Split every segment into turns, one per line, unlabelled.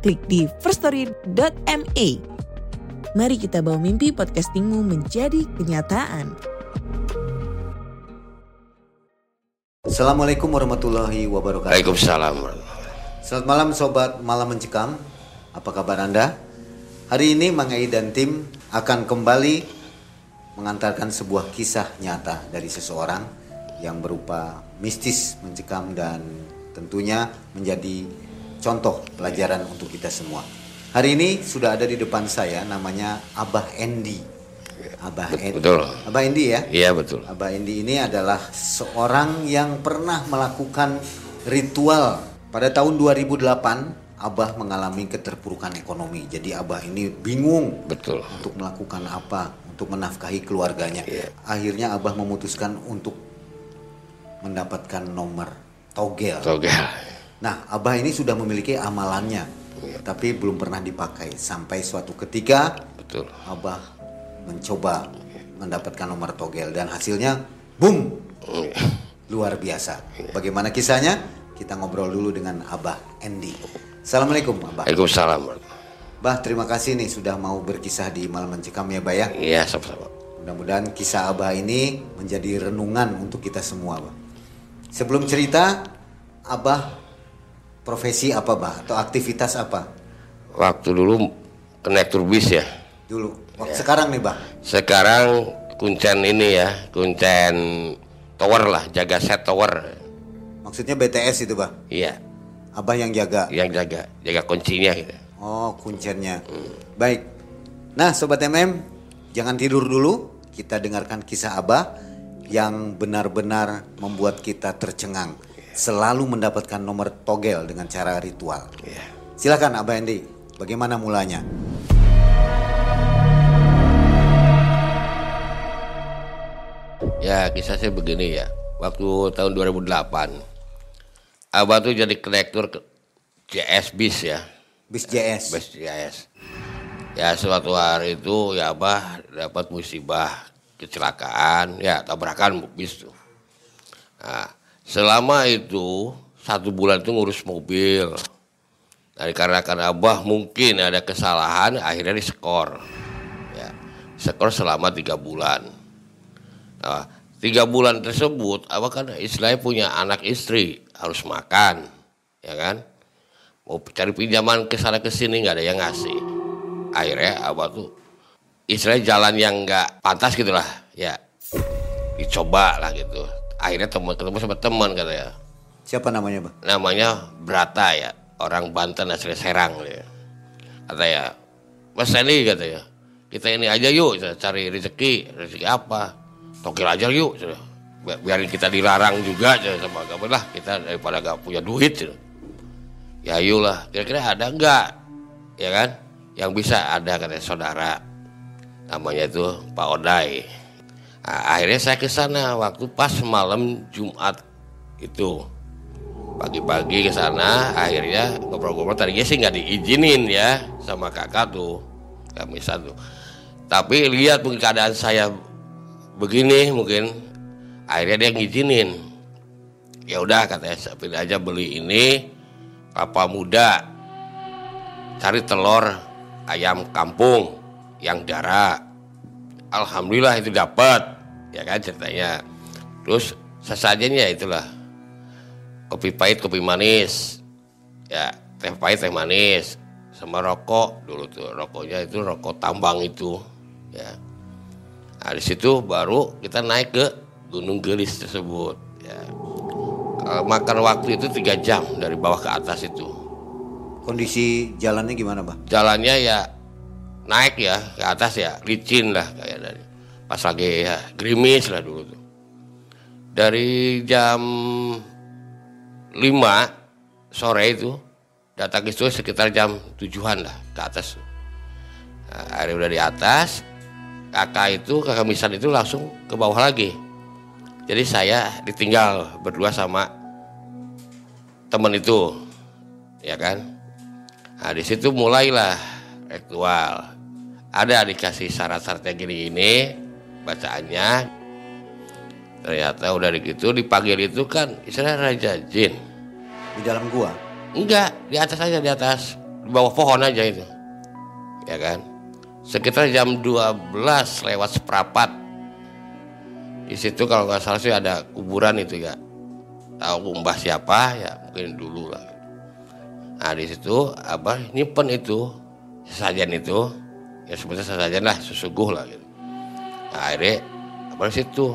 klik di firststory.me. Mari kita bawa mimpi podcastingmu menjadi kenyataan.
Assalamualaikum warahmatullahi wabarakatuh.
Waalaikumsalam.
Selamat malam sobat Malam Mencekam. Apa kabar Anda? Hari ini Mang Ei dan tim akan kembali mengantarkan sebuah kisah nyata dari seseorang yang berupa mistis mencekam dan tentunya menjadi contoh pelajaran untuk kita semua. Hari ini sudah ada di depan saya namanya Abah Endi. Abah Endi.
Betul.
Abah Endi ya?
Iya betul.
Abah Endi ini adalah seorang yang pernah melakukan ritual pada tahun 2008 Abah mengalami keterpurukan ekonomi. Jadi Abah ini bingung
Betul.
untuk melakukan apa untuk menafkahi keluarganya.
Iya.
Akhirnya Abah memutuskan untuk mendapatkan nomor togel.
Togel.
Nah, Abah ini sudah memiliki amalannya,
Iya.
tapi belum pernah dipakai. Sampai suatu ketika
Betul.
Abah mencoba mendapatkan nomor togel dan hasilnya boom
Iya.
luar biasa. Bagaimana kisahnya? Kita ngobrol dulu dengan Abah Endi. Assalamualaikum Abah.
Waalaikumsalam.
Bah terima kasih nih sudah mau berkisah di Malam Mencekam ya Bah ya.
Iya sama-sama.
Mudah-mudahan kisah Abah ini menjadi renungan untuk kita semua Bah. Sebelum cerita, Abah profesi apa Bah? Atau aktivitas apa?
Waktu dulu konektor bis ya.
Dulu. Waktu sekarang nih Bah.
Sekarang kuncen ini ya, kuncen tower lah, jaga set tower.
Maksudnya BTS itu Bah.
Iya,
Abah yang jaga.
yang jaga, jaga kuncinya gitu.
Oh, kuncennya. Baik. Nah, sobat MM, jangan tidur dulu. Kita dengarkan kisah Abah yang benar-benar membuat kita tercengang. Selalu mendapatkan nomor togel dengan cara ritual.
Iya.
Silakan Abah Endi, bagaimana mulanya?
Ya kisah saya begini ya. Waktu tahun 2008, Abah tuh jadi konektor ke JS bis ya.
Bis JS.
Best JS. Ya suatu hari itu ya Abah dapat musibah kecelakaan ya tabrakan bis tuh. Nah, selama itu satu bulan itu ngurus mobil. Nah, dikarenakan Abah mungkin ada kesalahan akhirnya diskor. Ya, skor selama tiga bulan. Nah, tiga bulan tersebut Abah kan istilahnya punya anak istri harus makan, ya kan? mau cari pinjaman ke sana ke sini nggak ada yang ngasih akhirnya abah tuh istilahnya jalan yang nggak pantas gitulah ya dicoba lah gitu akhirnya teman ketemu sama teman katanya
Siapa namanya, Bah?
namanya Brata ya. Orang Banten asli Serang ya kata ya Mas Sandy katanya kita ini aja yuk cari rezeki. Rezeki apa? Tokil aja yuk Bi- biarin kita dilarang juga sama agama lah. Kita daripada gak punya duit ya ayolah kira-kira ada enggak ya kan? Yang bisa ada katanya saudara. Namanya itu Pak Odai akhirnya saya ke sana waktu pas malam Jumat itu. Pagi-pagi ke sana akhirnya ngobrol-ngobrol. Tadinya sih nggak diizinin ya sama kakak tuh kami satu tapi lihat mungkin keadaan saya begini mungkin akhirnya dia ngizinin. Ya udah katanya saya pilih aja beli ini kelapa muda cari telur ayam kampung yang darah alhamdulillah itu dapat ya kan ceritanya. Terus sesajennya itulah. Kopi pahit kopi manis. Ya teh pahit teh manis. Sama rokok dulu tuh rokoknya itu rokok tambang itu ya. Nah di situ baru kita naik ke Gunung Gelis tersebut ya. Kalau makan waktu itu tiga jam dari bawah ke atas itu.
Kondisi jalannya gimana, Bah?
jalannya ya naik ya ke atas ya licin lah kayak dari pas lagi ya gerimis lah dulu tuh. Dari jam 5 sore itu datang itu sekitar jam tujuan lah ke atas. Nah, akhirnya udah di atas kakak itu kakak misan itu langsung ke bawah lagi. Jadi saya ditinggal berdua sama temen itu ya kan? Nah di situ mulailah ritual ada dikasih syarat-syaratnya gini-gini bacaannya. Ternyata udah gitu dipanggil itu kan istilah raja jin.
Di dalam gua.
enggak di atas aja di atas. Di bawah pohon aja itu. Ya kan? Sekitar jam 12 lewat seperempat. Di situ kalau nggak salah sih ada kuburan itu ya. Tahu mbah siapa? Ya mungkin dulu lah. Nah di situ apa nyimpen itu sesajen itu ya sebetulnya sesajen lah sesuguh lah gitu nah, akhirnya apa situ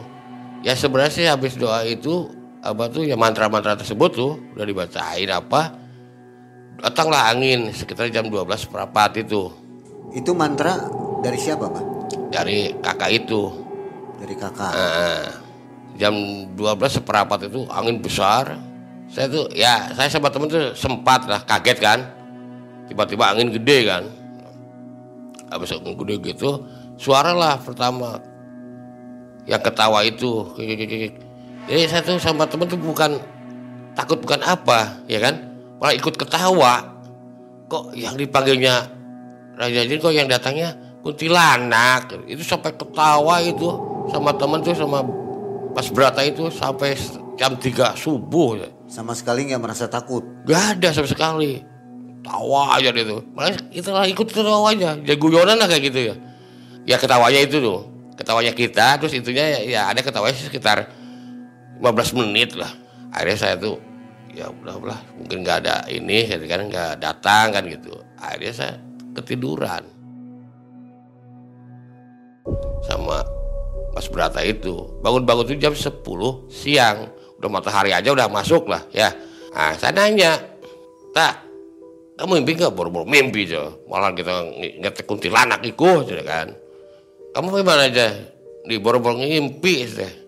ya sebenarnya sih habis doa itu apa tuh ya mantra-mantra tersebut tuh udah dibacain apa datanglah angin sekitar jam 12 seperempat itu
Itu mantra dari siapa, Pak?
dari kakak itu
Dari kakak.
Nah, jam 12 seperempat itu angin besar. Saya tuh ya saya sama temen tuh sempat lah kaget kan. Tiba-tiba angin gede kan. Habis gede gitu, suara lah pertama yang ketawa itu. Jadi saya tuh sama temen tuh bukan takut bukan apa, ya kan? Malah ikut ketawa. Kok yang dipanggilnya Raja Jin kok yang datangnya kuntilanak itu sampai ketawa itu sama temen tuh sama Mas Brata itu sampai jam 3 subuh.
Sama sekali nggak merasa takut.
Gak ada sama sekali. Tawa aja dia tuh. Malah kita lah ikut ketawa aja. Jadi guyonan lah kayak gitu ya. Ya ketawanya itu tuh. Ketawanya kita terus itunya ya, ya ada ketawanya sekitar 15 menit lah. Akhirnya saya tuh ya udah lah mungkin nggak ada ini kan nggak datang kan gitu. Akhirnya saya ketiduran sama Mas Brata itu bangun-bangun tuh jam 10 siang udah matahari aja udah masuk lah ya nah saya nanya tak kamu mimpi nggak? Boro-boro mimpi aja. Malah kita nggak kuntilanak ikut ya kan? Kamu gimana aja? Di boro-boro ngimpi deh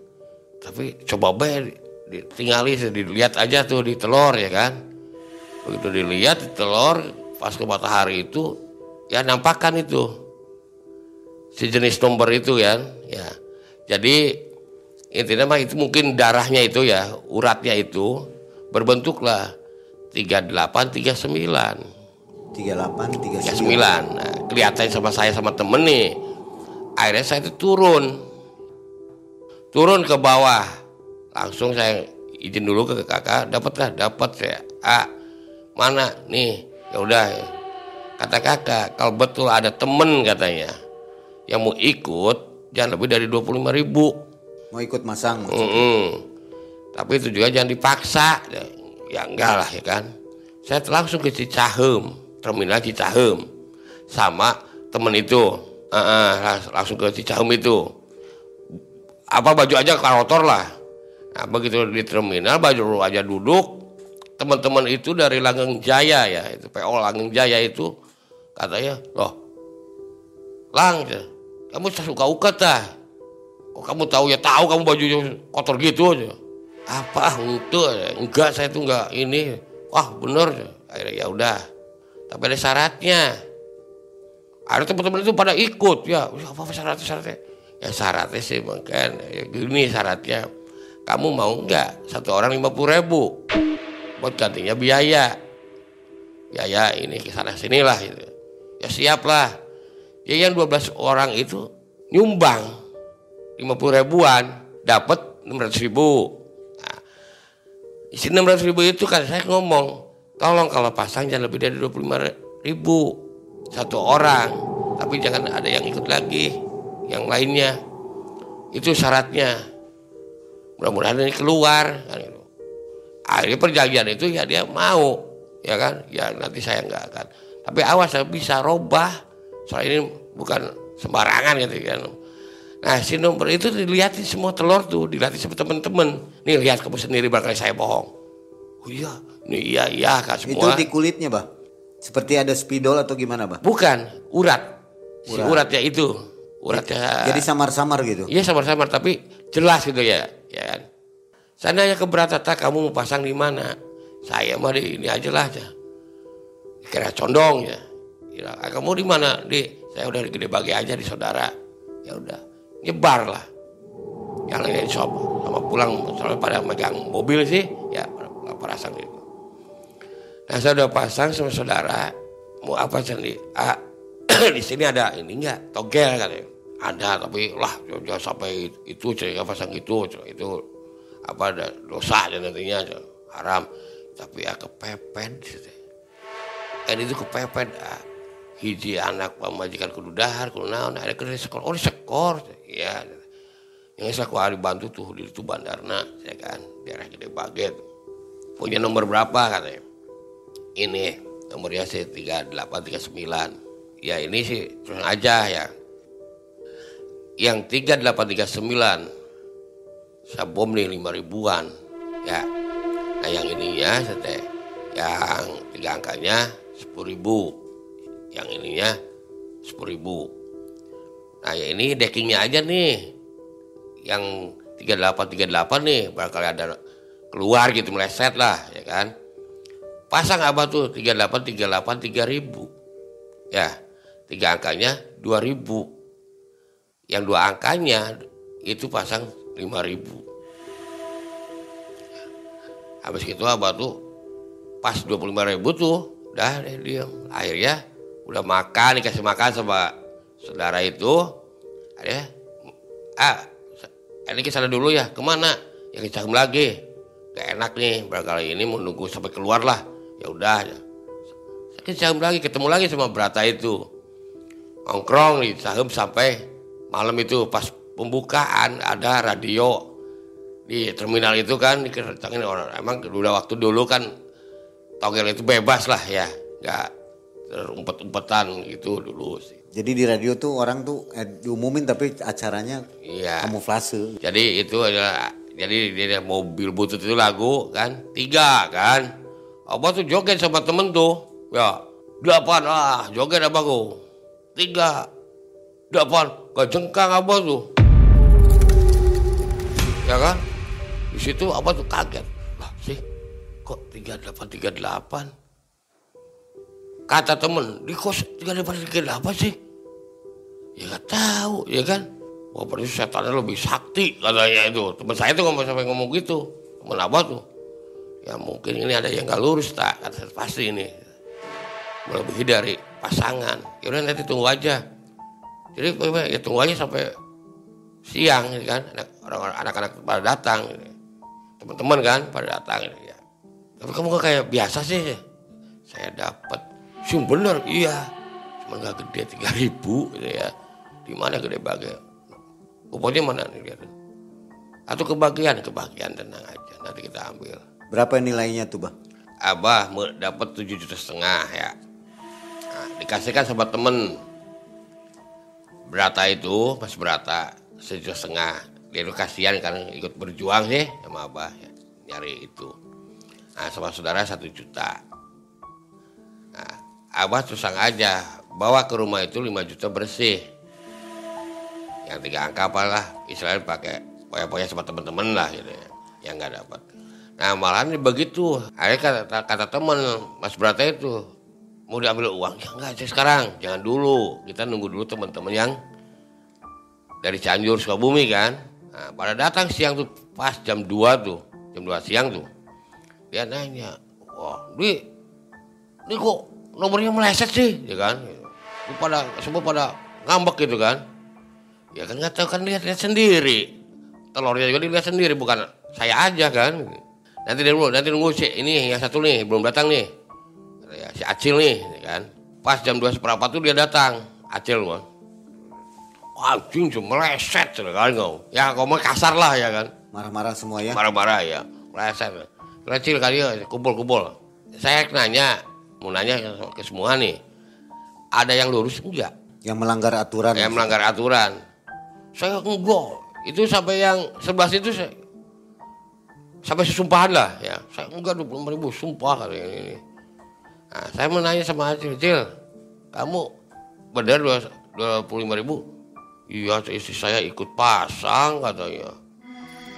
tapi coba bae ditinggali dilihat aja tuh di telur ya kan? Begitu dilihat di telur pas ke matahari itu ya nampakkan itu. Sejenis nomor itu kan ya. Jadi intinya mah itu mungkin darahnya itu ya uratnya itu berbentuklah 38 39
38, 39.
39 nah, kelihatan sama saya sama temen nih. Akhirnya saya itu turun. Turun ke bawah. Langsung saya izin dulu ke kakak dapat lah dapat saya. Ah mana? Nih ya udah. Kata kakak kalau betul ada temen katanya. Yang mau ikut jangan lebih dari 25 ribu.
Mau ikut masang maksudnya.
Mm-mm. tapi itu juga jangan dipaksa. ya, ya enggak lah ya kan? Saya langsung ke Cicahem terminal Cicahem. Sama temen itu. Eh, las- langsung ke Cicahem itu. Apa baju aja karotor lah. Nah begitu di terminal baju aja duduk. Teman-teman itu dari Langgeng Jaya ya itu PO Langgeng Jaya itu katanya loh Lang kamu suka ukat dah. Kok kamu tahu? Ya tahu kamu bajunya kotor gitu aja apa? Untuk enggak saya tuh enggak ini. Wah bener. Akhirnya ya udah. Tapi ada syaratnya. Ada teman-teman itu pada ikut. Ya "Wih, apa syaratnya syaratnya. Ya syaratnya sih mungkin ya, gini syaratnya. Kamu mau enggak satu orang lima puluh ribu? Buat gantinya biaya. Biaya ini ke sana sinilah gitu. Ya siap lah ya yang 12 orang itu nyumbang 50 ribuan. Dapat 600 ribu isi 600 ribu itu kan saya ngomong tolong kalau pasang jangan lebih dari 25 ribu satu orang. Tapi jangan ada yang ikut lagi yang lainnya. Itu syaratnya. Mudah-mudahan ini keluar kan gitu. akhirnya perjanjian itu ya dia mau ya kan? Ya nanti saya nggak akan. Tapi awas saya bisa robah. Soal ini bukan sembarangan gitu kan nah si nomor itu dilihatin semua telur tuh dilihatin sama temen-temen nih lihat kamu sendiri barangkali saya bohong oh iya nih iya iya kak
Itu
semua
di kulitnya, Bah. Seperti ada spidol atau gimana, Bah?
bukan urat si
Urat.
uratnya itu uratnya
Jadi samar-samar gitu.
Iya samar-samar tapi jelas gitu ya, ya kan. Saya nanya ke Bratata kamu mau pasang di mana? Saya mah di ini aja lah aja. kira condong ya Kira, "Ah, kamu di mana di saya udah gede bagi aja di saudara ya udah nyebar lah yang lainnya di shop sama pulang soalnya pada megang mobil sih ya pasang gitu nah saya udah pasang sama saudara mau apa sih ah di sini ada ini enggak togel katanya. Ada tapi lah jangan sampai itu saya pasang itu itu apa ada dosa dan nantinya haram. Tapi ya kepepet gitu. kan itu kepepet ah. Hiji anak pemajikan kudu dahar kudu naon ada kerja sekolah oh sekor ya yang saya kuari bantu tuh di itu bandarna ya kan? Daerah gede baget. Punya nomor berapa katanya? Ini nomornya sih 3839 ya ini sih terus aja ya. Yang 3839 saya bom nih 5 ribuan ya. Nah yang ininya sete yang tiga angkanya 10 ribu yang ininya 10 ribu. Nah ya ini deckingnya aja nih. Yang 3838 nih barangkali ada keluar gitu meleset lah ya kan? Pasang apa tuh? 38 38 3000 ya tiga angkanya 2000 yang dua angkanya itu pasang 5000 habis itu apa tuh? Pas 25 ribu tuh udah deh diam. Akhirnya udah makan dikasih makan sama saudara itu. Ada ah ini ke sana dulu ya ke mana? Ya Cagem lagi. Gak enak nih barangkali ini mau nunggu sampai keluar lah. Ya udah. Ke Cagem lagi ketemu lagi sama Brata itu. Nongkrong di Cagem sampai malam itu pas pembukaan ada radio di terminal itu kan dikeretangin orang. Emang udah waktu dulu kan togel itu bebas lah ya nggak terumpet-umpetan gitu dulu sih.
Jadi di radio tuh orang tuh eh, diumumin tapi acaranya
iya.
kamuflase.
jadi itu adalah jadi dia mobil butut itu lagu kan? Tiga kan? Apa tuh joget sama temen tuh. Ya delapan ah joget apa kau tiga delapan gak jengkang apa tuh. Ya kan? Di situ apa tuh kaget. Lah sih kok tiga delapan tiga delapan kata temen di kos tiga delapan tiga delapan sih? Ya gak tahu ya kan? Wah berarti setannya lebih sakti katanya itu. Teman saya tuh ngomong sampai ngomong gitu. Teman apa tuh ya mungkin ini ada yang gak lurus tak kata pasti ini. Melebihi dari pasangan. Ya udah nanti tunggu aja. Jadi ya tunggu aja sampai siang ya kan? Anak-anak pada datang gitu. teman-teman kan pada datang ya. Tapi kamu kok kayak biasa sih. Saya dapat sih bener iya. Cuma nggak gede tiga ribu gitu ya. Di mana gede bagai kuponnya mana nih lihat atau kebagian? Kebagian tenang aja. Nanti kita ambil.
Berapa nilainya tuh bang?
abah dapat tujuh juta setengah ya. Nah, dikasihkan sama temen. Berata itu mas berata sejuta setengah. Dia itu kasihan karena ikut berjuang sih sama abah ya, nyari itu. Nah sama saudara satu juta. Nah, abah terus aja bawa ke rumah itu 5 juta bersih. Yang tiga angka apalah istilahnya pakai poya-poya sama temen-temen lah gitu ya yang nggak dapat. Nah malahan begitu. Akhirnya kata, kata temen mas Brata itu mau diambil uang? Ya enggak aja sekarang jangan dulu. Kita nunggu dulu teman-teman yang dari Cianjur Sukabumi kan. Nah, pada datang siang tuh pas jam 2 tuh jam 2 siang tuh dia nanya wah di ini kok nomornya meleset sih ya kan? Pada semua pada ngambek gitu kan? Ya kan nggak tahu kan lihat-lihat sendiri. Telurnya juga dilihat sendiri bukan saya aja kan? Nanti dulu nanti nunggu si ini yang satu nih belum datang nih. Ya, si Acil nih ya kan? Pas jam dua seperempat tuh dia datang Acil mah anjing cuma meleset ya kan kau. Ya kau mah kasar lah ya kan?
Marah-marah semua ya?
marah-marah ya. Meleset. Kecil kali ya kumpul-kumpul. Saya nanya mau nanya ke- semua nih ada yang lurus enggak?
Yang melanggar aturan.
yang melanggar aturan. Saya enggak. Itu sampai yang sebelah situ saya sampai sesumpahan lah ya. Saya enggak 25 ribu sumpah kali ini nah, saya mau nanya sama Acil Cil kamu benar dua puluh lima ribu? Iya istri saya ikut pasang katanya.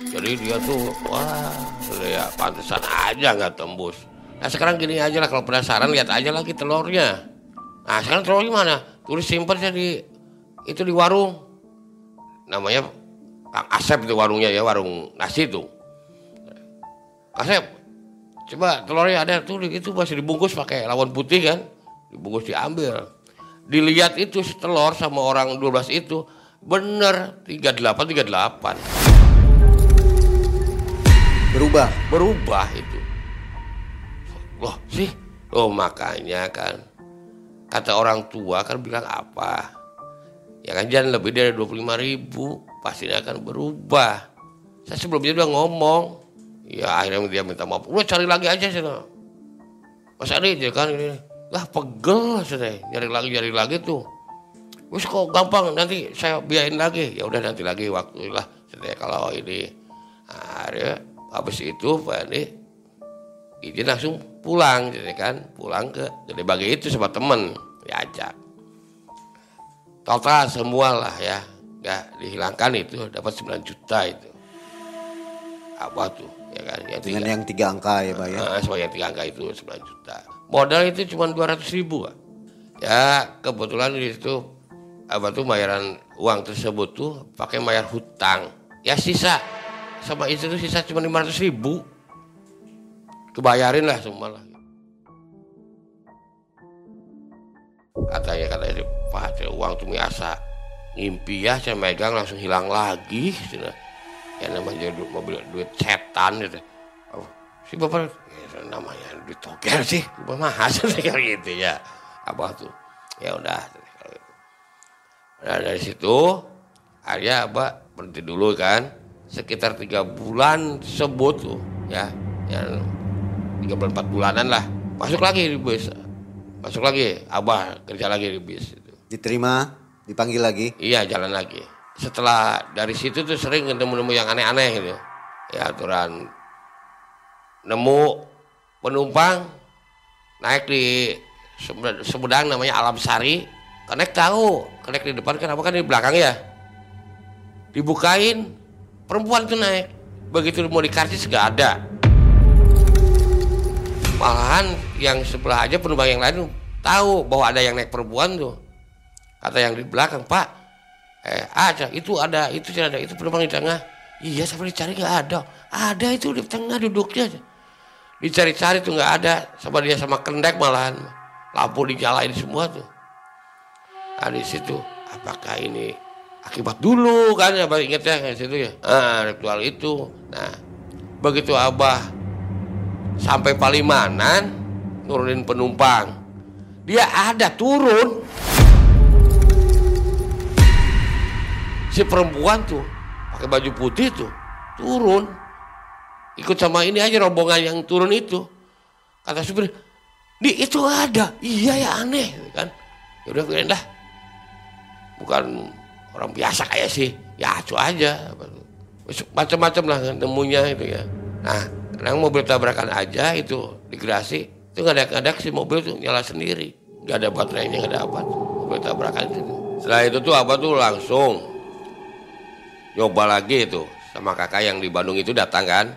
Jadi dia tuh wah ya pantesan aja nggak tembus Nah sekarang gini aja lah kalau penasaran lihat aja lagi telurnya. Nah sekarang telurnya mana? Tulis simpen di itu di warung. Namanya Kang Asep itu warungnya ya warung nasi itu. Asep, coba telurnya ada tuh itu masih dibungkus pakai lawan putih kan, dibungkus diambil. Dilihat itu telur sama orang 12 itu bener 38 38.
Berubah.
Berubah itu. Loh sih, loh makanya kan kata orang tua kan bilang apa? Ya kan jangan lebih dari 25 ribu pastinya akan berubah. Saya sebelumnya udah ngomong, ya akhirnya dia minta maaf. Udah cari lagi aja sih. Mas Adi ya kan ini, lah pegel saya nyari lagi nyari lagi tuh. Wis kok gampang nanti saya biayain lagi. Ya udah nanti lagi waktu lah. Saya kalau ini akhirnya habis itu Pak Andi izin langsung pulang jadi kan pulang ke jadi bagi itu sama temen diajak. Total semua lah ya nggak dihilangkan itu dapat 9 juta itu. Apa tuh ya kan
ya, dengan tiga, yang tiga angka ya pak ya?
Nah, semua yang tiga angka itu 9 juta. Modal itu cuma 200 ribu pak. ya kebetulan di situ apa tuh bayaran uang tersebut tuh pakai bayar hutang. Ya sisa sama itu tuh sisa cuma 500 ribu kebayarin lah semua lah. Katanya katanya pak uang tuh biasa. Ngimpi ya saya megang langsung hilang lagi ya namanya duit mobil duit setan gitu oh, si bapak ya, namanya duit tokel sih bapak mahal gitu ya. Apa tuh? Ya udah nah dari situ akhirnya abah berhenti dulu kan. Sekitar tiga bulan sebut tuh ya yang tiga bulan empat bulanan lah. Masuk lagi di bus masuk lagi abah kerja lagi di bis itu.
Diterima dipanggil lagi?
Iya jalan lagi. Setelah dari situ tuh sering ketemu-nemu yang aneh-aneh gitu. Ya aturan. Nemu penumpang naik di Sumedang namanya Alam Sari. Konek tahu konek di depan kenapa kan di belakang ya? Dibukain perempuan tuh naik. Begitu mau dikarcis gak ada malahan yang sebelah aja penumpang yang lain tahu bahwa ada yang naik perempuan tuh. Kata yang di belakang pak eh ada itu ada itu ada itu penumpang di tengah. Iya sampai dicari? Nggak ada. Ada itu di tengah duduknya dicari-cari tuh nggak ada sama dia sama kendek malahan. Lampu dijalain semua tuh. Nah di situ apakah ini akibat dulu? Kan inget ya di situ ya. Ah ritual itu. Nah begitu abah sampai Palimanan nurunin penumpang. Dia ada turun. Si perempuan tuh pakai baju putih tuh turun. Ikut sama ini aja rombongan yang turun itu. Kata supir di itu ada. Iya ya aneh kan. Ya udah dah. Bukan orang biasa kayak sih ya itu aja. Macam-macam lah nemunya itu ya. Nah karena mobil tabrakan aja itu di Gerasi itu nggak ada kadang si mobil tuh nyala sendiri. Nggak ada baterainya nggak ada apa. Mobil tabrakan itu. Setelah itu tuh apa tuh? Langsung nyoba lagi itu sama kakak yang di Bandung itu datang kan.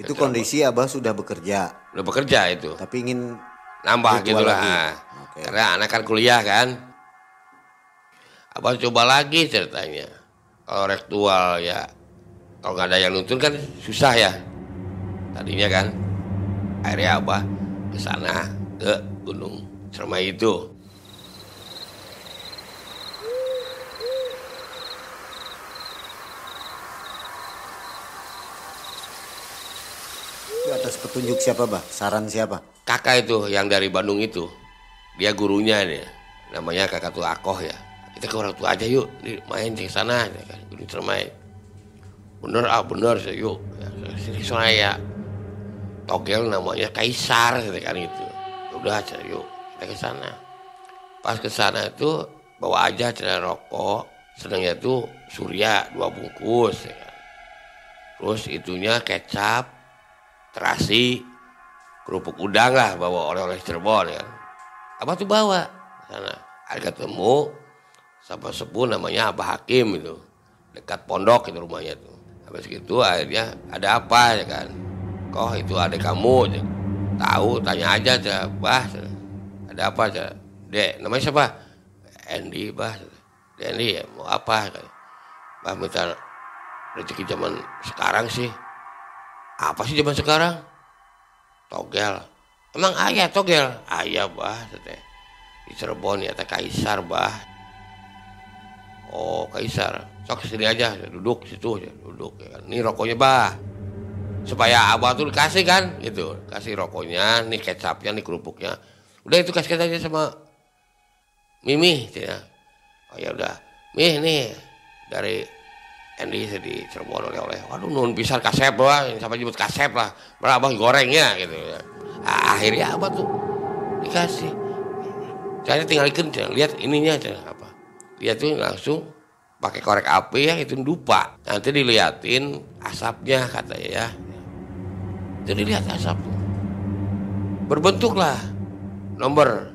Itu kondisi abah sudah bekerja.
Udah bekerja itu.
Tapi ingin
nambah gitu lah. okay. karena anak kan kuliah kan. Abah coba lagi ceritanya. Kalau rektual ya kalau nggak ada yang nuntun kan susah ya tadinya kan akhirnya apa ke sana ke Gunung Cermai itu
Itu atas petunjuk siapa, Bah? Saran siapa?
Kakak itu yang dari Bandung itu. Dia gurunya nih. Namanya kakak tuh Akoh ya. Kita ke orang tua aja yuk, main di sana ya kan, Gunung Cermai. Bener ah, bener sih yuk. Ya, sini sana ya togel namanya kaisar gitu kan itu udah aja yuk kita ke sana. Pas ke sana itu bawa aja celana rokok sedangnya itu surya dua bungkus ya kan. terus itunya kecap terasi kerupuk udang lah bawa oleh-oleh Cirebon ya kan. apa tuh bawa sana. Ada ketemu sama sepuh namanya Abah Hakim itu. Dekat pondok itu rumahnya tuh. Habis itu akhirnya ada apa ya kan oh itu adik kamu? Tahu tanya aja aja bah ada apa aja dek namanya siapa? Andy bah. Andy mau apa? Bah minta rezeki zaman sekarang sih. Apa sih zaman sekarang? Togel. Emang ayah togel? Ayah bah di Cirebon ya teh kaisar bah. Oh kaisar. Sok sini aja duduk situ duduk ya kan. Ini rokoknya bah supaya abah tuh dikasih kan gitu. Kasih rokoknya nih kecapnya nih kerupuknya. Udah itu kasih aja sama Mimi ya. Oh ya udah. Mih nih dari Andy di Cirebon oleh oleh. Waduh nun pisar kasep lah yang sampai jemput kasep lah. Berapa gorengnya gitu ya. Ah, akhirnya abah tuh dikasih. Saya tinggal ikan lihat ininya apa? Dia tuh langsung pakai korek api ya itu dupa. Nanti diliatin asapnya katanya ya jadi lihat asap. Berbentuklah nomor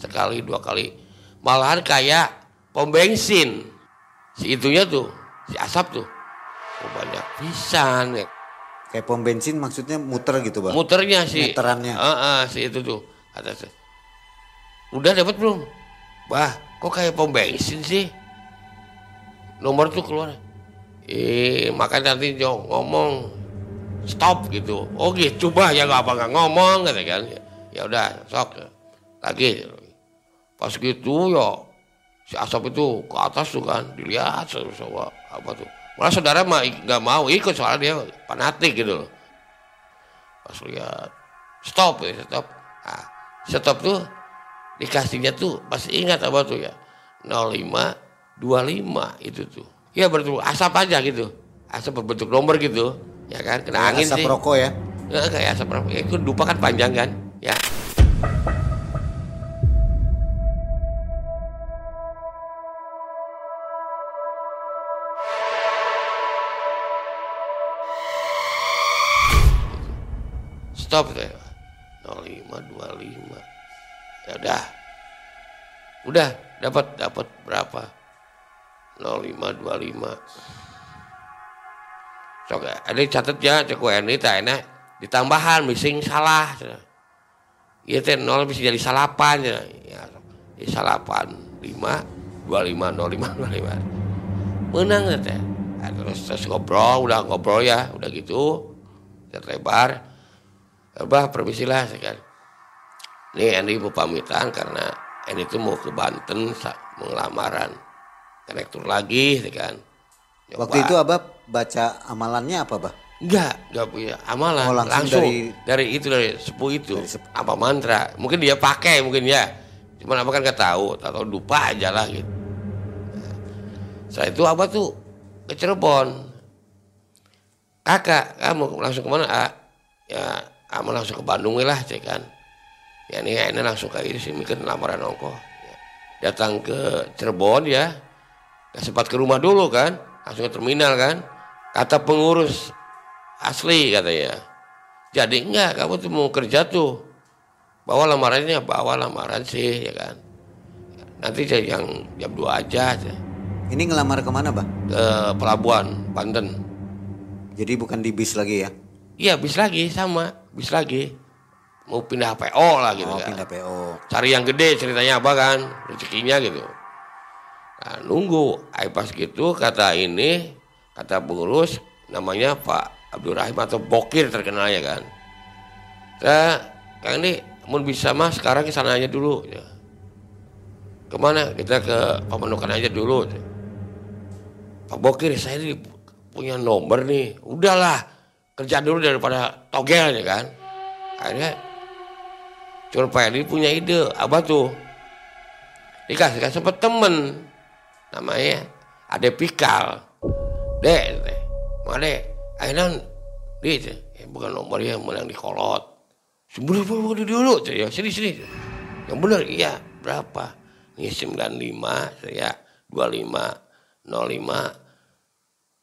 sekali dua kali. Malahan kayak pom bensin. Si itunya tuh, si asap tuh. Oh, banyak pisan ya.
Kayak pom bensin maksudnya muter gitu bang?
Muternya sih.
Meterannya.
Uh, uh, si itu tuh. Atas. Udah dapat belum? Bah, kok kayak pom bensin sih? Nomor tuh keluar. Eh, makanya nanti ngomong stop gitu. Oh gitu coba ya nggak apa nggak ngomong gitu kan. Ya udah sok lagi. Pas gitu ya si asap itu ke atas tuh kan dilihat sama apa tuh. Malah saudara mah nggak mau ikut soalnya dia fanatik gitu loh. Pas lihat stop ya stop. Nah, stop tuh dikasihnya tuh masih ingat apa tuh ya. 05 25 itu tuh. Ya berarti asap aja gitu. Asap berbentuk nomor gitu ya kan kena angin
asap
sih.
rokok ya?
Nggak, kayak asap rokok. Ya, itu dupa kan panjang kan? Ya. Stop tuh ya. 0525 ya udah. Udah dapat dapat berapa? 0525 Sok ada catat ya cek ini tak enak ditambahan missing salah. Iya teh nol bisa jadi salapan ya. Ya, salapan lima dua lima nol lima dua lima. Menang teh. Nah, terus terus ngobrol udah ngobrol ya udah gitu lihat lebar. Abah permisilah kan. Nih Andy mau pamitan karena Andy itu mau ke Banten mau lamaran. Konektor lagi kan.
Nyoba. Waktu itu Abah baca amalannya apa, Bah?
Enggak, enggak punya amalan. Oh, langsung, langsung dari, dari itu dari sepuh itu. Dari sepuh. Apa mantra? Mungkin dia pakai mungkin ya. Cuman apa kan nggak tahu, atau lupa aja lah gitu. Nah, setelah itu apa tuh ke Cirebon. Kakak, kamu langsung ke mana? Ah, ya, kamu langsung ke Bandung lah, cek kan. Ya ini ini langsung kayak ini sih mikir lamaran ongkoh. Ya. Datang ke Cirebon ya, sempat ke rumah dulu kan, langsung ke terminal kan Kata pengurus asli katanya. Jadi enggak, kamu tuh mau kerja tuh. Bawa lamarannya, bawa lamaran sih ya kan. Nanti saya yang jam 2 aja.
Ini ngelamar ke mana, Bang?
Ke pelabuhan, Banten.
Jadi bukan di bis lagi ya?
Iya, bis lagi sama, bis lagi. Mau pindah PO lah gitu
oh,
kan.
pindah PO.
Cari yang gede ceritanya apa kan, rezekinya gitu. Nah, nunggu, Ay, pas gitu kata ini kata pengurus namanya Pak Abdul Rahim atau Bokir terkenalnya kan. Saya kang ini mau bisa mas sekarang ke sana aja dulu. Ya. ke mana? Kita ke Pamanukan aja dulu. Ya. Pak Bokir saya ini punya nomor nih. Udahlah kerja dulu daripada togel ya kan. Akhirnya cuma Pak Edi punya ide. Apa tuh? Dikasih kasih sempat temen namanya ada Pikal dek dek. Mana akhirnya dia eh, bukan nomor yang menang di kolot sebenernya dulu dulu ya. Sini sini yang benar iya. Berapa? Ini 95 saya 25 05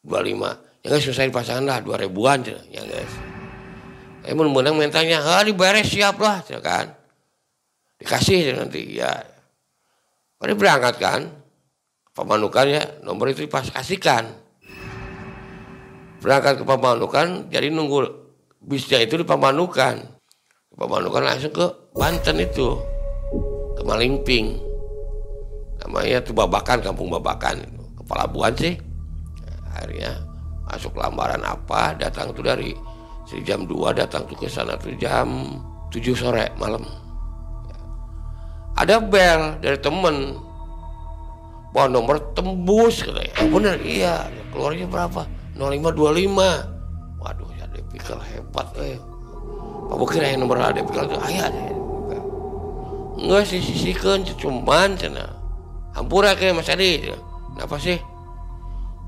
25 ya guys selesai pasangan lah dua ribuan ya guys mau menang mentanya ah diberes siap lah kan dikasih nanti ya. Pada berangkat kan pemanukan ya nomor itu pas kasihkan berangkat ke Pamanukan jadi nunggu bisnya itu di Pamanukan Bapak Manu kan langsung ke Banten itu ke Malingping namanya tuh Babakan Kampung Babakan itu kepala buan sih akhirnya masuk lamaran apa datang tuh dari si jam 2 datang tuh ke sana tuh jam 7 sore malam ada bel dari temen Wah nomor tembus katanya. Ya bener iya. Keluarnya berapa? 0525. Waduh ya Depikal hebat eh. Apa kira yang nomor ada Depikal itu ayah deh. Enggak sih sisihkan cuman cina. Hampura kayak Mas Adi. Kenapa sih?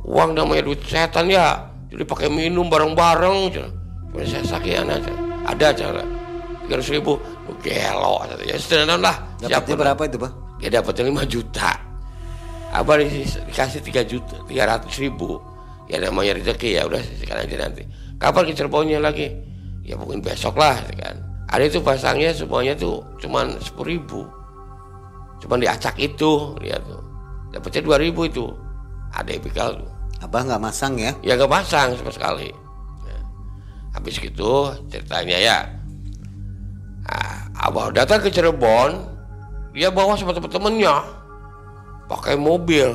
Uang namanya duit setan ya. Jadi pakai minum bareng-bareng cina. Cuma saya sakit anak cina. Ada cara. Tiga ratus ribu. Gelo. Ya setengah lah.
Dapatnya berapa itu, Pak?
Ya dapatnya 5 juta. Abah dikasih 3 juta 300 ribu ya namanya rezeki ya udah sekarang aja nanti. Kapan ke Cirebonnya lagi? Ya mungkin besok lah kan. Ada itu pasangnya semuanya tuh cuman 10 ribu. Cuman diacak itu lihat tuh. Dapetnya 2 ribu itu. Ada epikal tuh.
Abah nggak masang ya?
ya nggak pasang sama sekali. Nah, habis gitu ceritanya ya nah, abah datang ke Cirebon dia bawa sama temen-temennya pakai mobil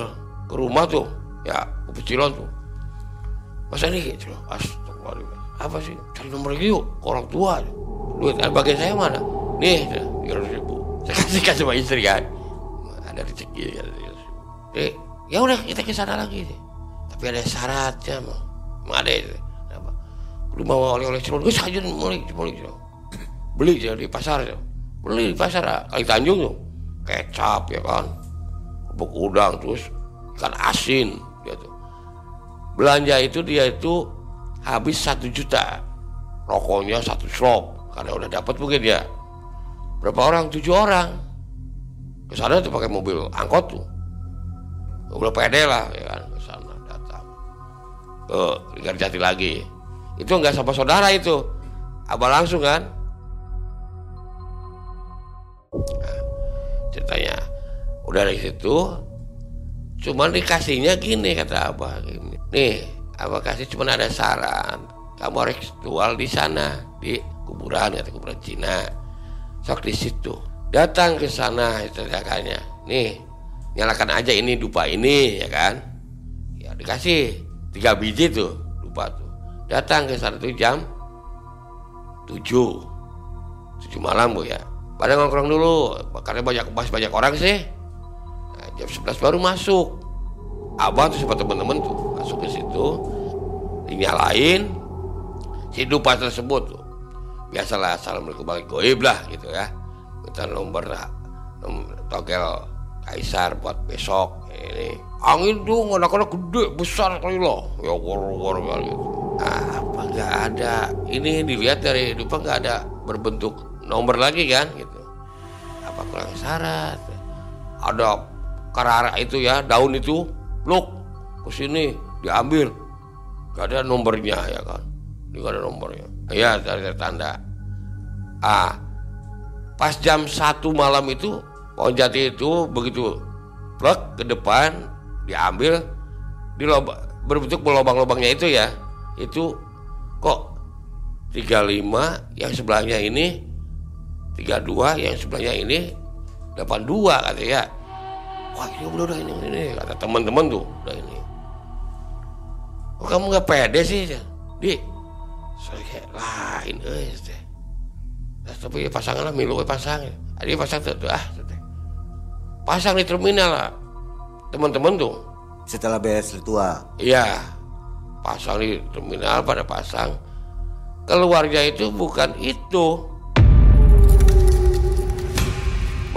ke rumah tuh ya ke Pecilon tuh Mas Andi gitu astagfirullah apa sih? Cari nomor lagi yuk ke orang tua. Duit bagian saya mana? Nih tiga ratus ribu. Saya kasih kasih sama istri kan. Ada rezeki ya eh ya udah kita ke sana lagi. Deh. tapi ada syaratnya mah ada itu. Apa lu mau oleh-oleh cilon gue saja mulai mulai beli di pasar beli di pasar kali Tanjung tuh kecap ya kan. Buk udang terus ikan asin gitu belanja itu dia itu habis satu juta. Rokoknya satu slop. Karena udah dapat mungkin ya. Berapa orang? Tujuh orang. Ke sana tuh pakai mobil angkot tuh. Udah pede lah ya kan ke sana datang. Ke Lingkar Jati lagi. Itu nggak sama saudara itu. Abah langsung kan? Nah, ceritanya. Udah dari situ cuman dikasihnya gini kata abah gini nih abah kasih cuman ada saran. Kamu harus jual di sana di kuburan atau kuburan Cina. Sok di situ. Datang ke sana itu kakaknya. Nih nyalakan aja ini dupa ini ya kan? Ya dikasih tiga biji tuh dupa tuh. Datang ke sana tuh jam tujuh. Tujuh malam bu ya. Pada ngongkrong dulu. Karena banyak banyak orang sih. Jam 11 baru masuk. Abah tuh sama temen-temen tuh masuk ke situ dinyalain si dupa tersebut. Biasalah assalamualaikum bagi goib lah gitu ya. Minta nomor, nomor togel kaisar buat besok ini. Angin tuh anak-anak gede besar kali loh. Ya war-war kali gitu nah, apa nggak ada? Ini dilihat dari dupa nggak ada berbentuk nomor lagi kan gitu. Apa kurang syarat? Ada karara itu ya daun itu look ke sini diambil. Gak ada nomornya ya kan? Gak ada nomornya. Ya dari tanda. Ah pas jam satu malam itu pohon jati itu begitu plek ke depan diambil di lobang berbentuk lubang-lubangnya itu ya. Itu kok 35 yang sebelahnya ini 32 yang sebelahnya ini 82 katanya. Ya wah ini udah ini ini kata teman-teman tuh udah ini oh kamu nggak pede sih? Di lain eh teh. Nah, tapi ya pasangan lah milu pasang. Ada pasang tuh, tuh ah pasang di terminal lah. Teman-teman tuh.
Setelah beres ritual
iya. Pasang di terminal pada pasang. Keluarnya itu bukan itu.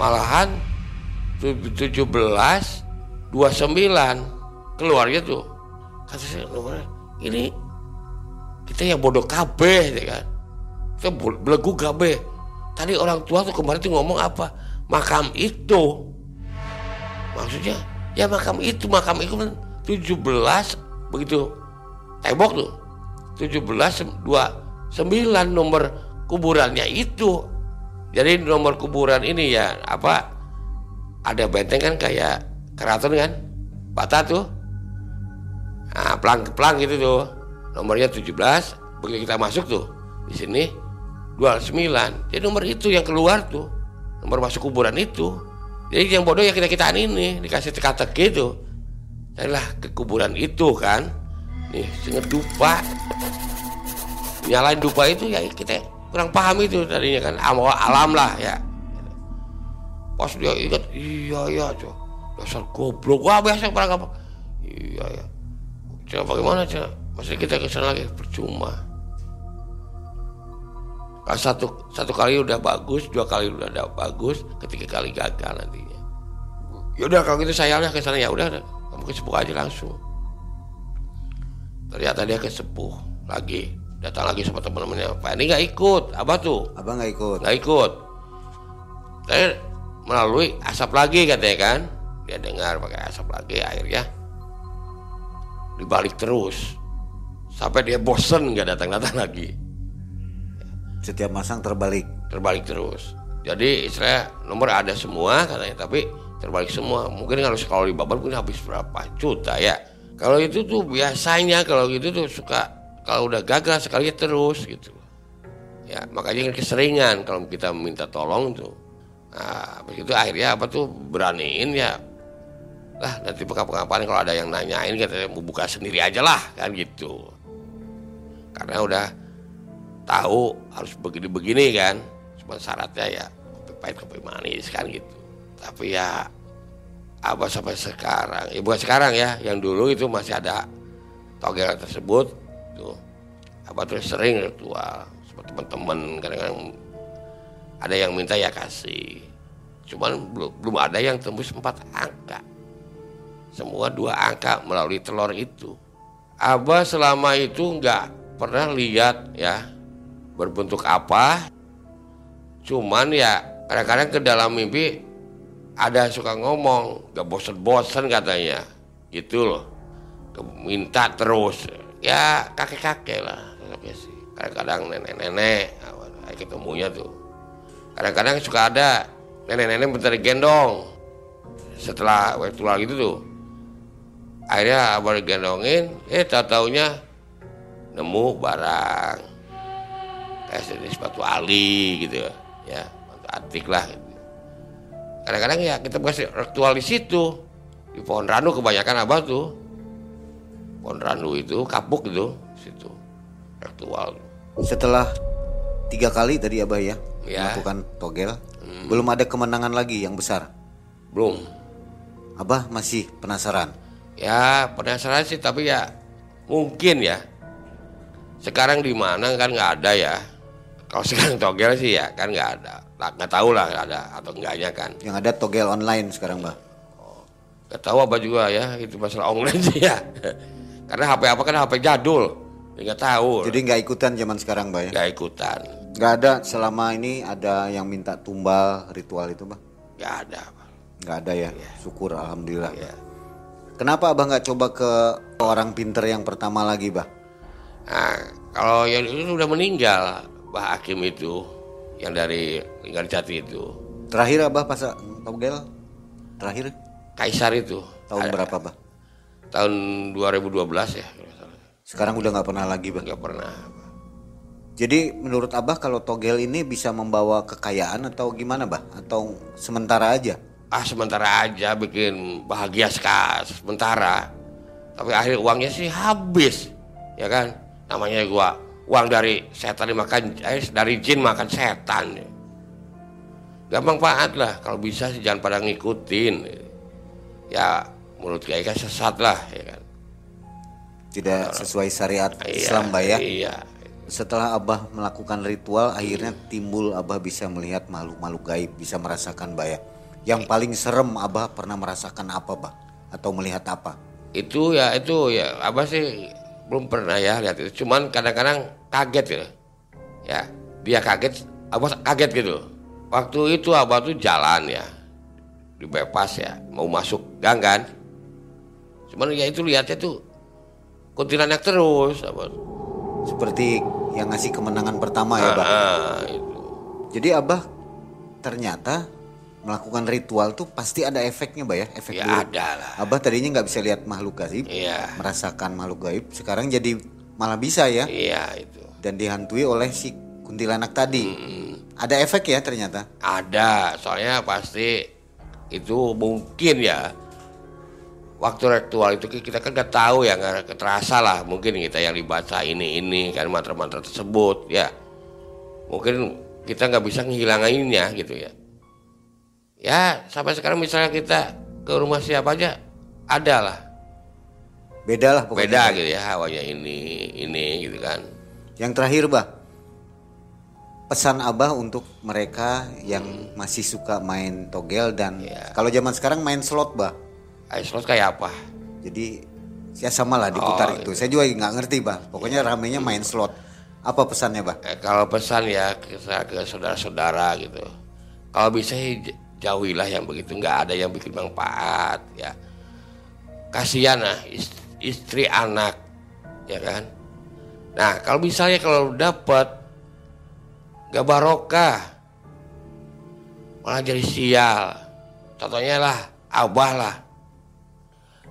Malahan 17 29 keluarnya tuh kata saya ini kita yang bodoh kabeh ya kan? Kita belegu kabeh. Tadi orang tua tuh kemarin tuh ngomong apa? Makam itu. Maksudnya ya makam itu makam itu kan 17 begitu tembok tuh 17 29 nomor kuburannya itu. Jadi nomor kuburan ini ya apa ada benteng kan kayak keraton kan bata tuh nah pelang pelang gitu tuh. Nomornya 17 begitu kita masuk tuh di sini 209 jadi nomor itu yang keluar tuh nomor masuk kuburan itu. Jadi yang bodoh ya kita kitaan ini dikasih teka-teki saya lah ke kuburan itu kan. Nih senget dupa. Nyalain dupa itu ya kita kurang paham itu tadinya kan alam, alam lah ya. Pas dia ingat iya iya coba dasar goblok. Wah biasa perang apa iya ya coba bagaimana coba masih kita ke sana lagi percuma. Kalau satu satu kali udah bagus dua kali udah ada bagus ketiga kali gagal nantinya. Ya udah kalau gitu saya lah ke sana. Ya udah kamu ke sepuh aja langsung. Ternyata dia ke sepuh lagi. Datang lagi sama teman-temannya. Pak ini nggak ikut. Apa tuh?
Abah nggak ikut.
nggak ikut. Saya melalui asap lagi katanya kan. Dia dengar pakai asap lagi akhirnya dibalik terus. Sampai dia bosen nggak datang datang lagi.
Setiap masang terbalik.
terbalik terus. Jadi istilah nomor ada semua katanya. Tapi terbalik semua. Mungkin kalau kalau di babal mungkin habis berapa juta ya. Kalau itu tuh biasanya kalau gitu tuh suka kalau udah gagal sekali terus gitu. Ya makanya kan keseringan kalau kita minta tolong tuh. Nah begitu akhirnya apa tuh? Beraniin ya lah nanti pekan-pekan kalau ada yang nanyain katanya mau buka sendiri aja lah kan gitu. Karena udah tahu harus begini-begini kan. Cuma syaratnya ya kopi pahit kopi manis kan gitu. Tapi ya apa sampai sekarang? Ya bukan sekarang ya yang dulu itu masih ada togel tersebut tuh. Apa terus sering ritual sama teman-teman kadang-kadang ada yang minta ya kasih. Cuman belum belum ada yang tembus empat angka semua dua angka melalui telur itu. Abah selama itu nggak pernah lihat ya berbentuk apa. Cuman ya kadang-kadang ke dalam mimpi ada suka ngomong gak bosen-bosen katanya. Gitu loh. Minta terus. Ya kakek-kakek lah kadang-kadang nenek-nenek ketemunya tuh. Kadang-kadang suka ada nenek-nenek bentar gendong setelah waktu lagi itu tuh akhirnya abang digendongin eh tahu taunya nemu barang kayak jenis batu ali gitu ya batu atik lah gitu. kadang-kadang ya kita kasih ritual di situ di pohon randu kebanyakan abah tuh pohon randu itu kapuk itu situ ritual
Setelah tiga kali tadi Abah ya,
Ya.
melakukan togel, belum ada kemenangan lagi yang besar.
belum
Abah masih penasaran.
Ya penasaran sih tapi ya mungkin ya sekarang di mana kan nggak ada ya kalau sekarang togel sih ya kan nggak ada nggak tahu lah nggak ada atau enggaknya kan
Yang ada togel online sekarang, Bah.
nggak tahu apa juga ya itu masalah online sih ya karena HP apa kan HP jadul Ya, nggak tahu
Jadi nggak ikutan zaman sekarang, Bah ya.
nggak ikutan
Nggak ada selama ini ada yang minta tumbal ritual itu, Bah.
nggak ada.
Nggak ada ya. Syukur alhamdulillah.
ya
Kenapa Abah nggak coba ke orang pinter yang pertama lagi, Bah?
nah kalau yang itu udah meninggal Bah Hakim itu yang dari Linggar Jati itu
Terakhir Abah pasang togel? Terakhir
Kaisar itu
tahun
Ada-
berapa, Bah?
tahun 2012 ya kalau nggak salah.
Sekarang udah nggak pernah lagi, Bah.
nggak pernah
Jadi menurut Abah kalau togel ini bisa membawa kekayaan atau gimana, Bah? Atau sementara aja?
Ah sementara aja bikin bahagia sekali sementara. Tapi akhir uangnya sih habis ya kan? Namanya gua uang dari setan dimakan eh, dari jin makan setan. Gak manfaat lah kalau bisa sih jangan pada ngikutin. Ya menurut kayak sesat lah ya kan?
Tidak sesuai syariat
Iya,
Islam, Bah ya?
iya.
Setelah Abah melakukan ritual, akhirnya timbul Abah bisa melihat makhluk-makhluk gaib, bisa merasakan, Bah ya? Yang paling serem Abah pernah merasakan apa, Bah? Atau melihat apa?
itu ya itu ya apa sih belum pernah ya lihat itu cuman kadang-kadang kaget gitu ya dia kaget abah kaget gitu waktu itu abah tuh jalan ya di bypass ya mau masuk gang kan cuman ya itu lihatnya tuh kuntilanak terus abah
Seperti yang ngasih kemenangan pertama ya, Bah?
ah, itu
Jadi Abah ternyata melakukan ritual tuh pasti ada efeknya, Bah ya? Efek
ya
buruk.
ada lah
Abah tadinya nggak bisa lihat makhluk gaib,
iya
merasakan makhluk gaib, sekarang jadi malah bisa ya?
iya itu
Dan dihantui oleh si kuntilanak tadi. Ada efek ya ternyata.
Ada, soalnya pasti itu mungkin ya waktu ritual itu kita kan nggak tahu ya nggak terasa lah mungkin kita yang dibaca ini ini kan mantra-mantra tersebut ya mungkin kita nggak bisa ngilanginnya gitu ya ya sampai sekarang misalnya kita ke rumah siapa aja ada lah
Beda lah pokoknya.
beda gitu ya hawanya ini ini gitu kan
Yang terakhir, Bah. Pesan Abah untuk mereka yang masih suka main togel dan
Iya.
kalau zaman sekarang main slot, Bah.
ice slot kayak apa
Jadi ya sama lah diputar
Oh,
itu. Saya juga nggak ngerti, Bah. Pokoknya ramenya main slot. Apa pesannya, Bah?
Eh, kalau pesan ya ke, ke saudara-saudara gitu kalau bisa jauhilah yang begitu nggak ada yang bikin manfaat ya. Kasihan lah is- istri anak ya kan? Nah kalau misalnya kalau dapat gak barokah malah jadi sial. Contohnya lah abah lah.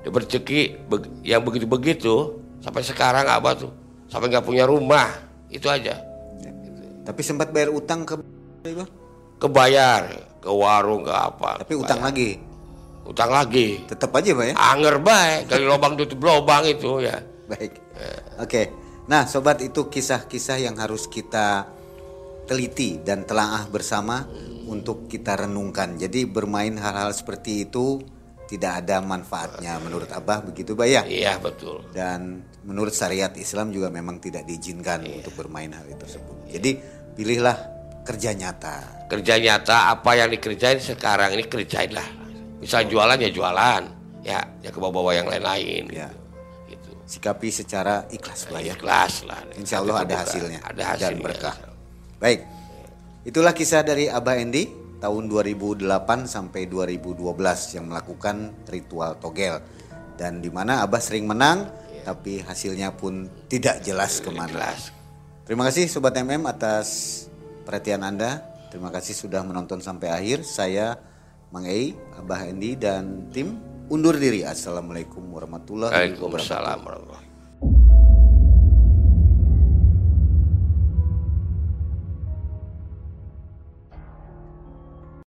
Dia berceki be- yang begitu-begitu sampai sekarang abah tuh sampai nggak punya rumah itu aja.
Tapi sempat bayar utang ke?
Kebayar ke warung ke apa
Tapi utang lagi.
utang lagi
Tetap aja, Bah ya.
anger baik dari lubang tutup lubang itu ya
Baik. Oke. Nah, sobat itu kisah-kisah yang harus kita teliti dan telaah bersama untuk kita renungkan. Jadi bermain hal-hal seperti itu tidak ada manfaatnya menurut Abah begitu, Bah ya?
iya betul
Dan menurut syariat Islam juga memang tidak diizinkan untuk bermain hal itu tersebut. Jadi pilihlah kerja nyata.
kerja nyata apa yang dikerjain sekarang ini kerjain lah misal jualan ya jualan ya ya ke bawah-bawah yang lain-lain
Ya.
gitu
Sikapi secara ikhlas, Bah ya.
ikhlas lah
Insya Allah ada hasilnya,
ada hasilnya
dan berkah. Baik, itulah kisah dari Abah Endi tahun 2008 sampai 2012 yang melakukan ritual togel dan di mana Abah sering menang, tapi hasilnya pun tidak jelas ke mana.
Ikhlas.
Terima kasih Sobat MM atas perhatian Anda. Terima kasih sudah menonton sampai akhir. Saya Mang Ei, Abah Endi dan tim undur diri. Assalamualaikum warahmatullahi wabarakatuh.
Waalaikumsalam warahmatullahi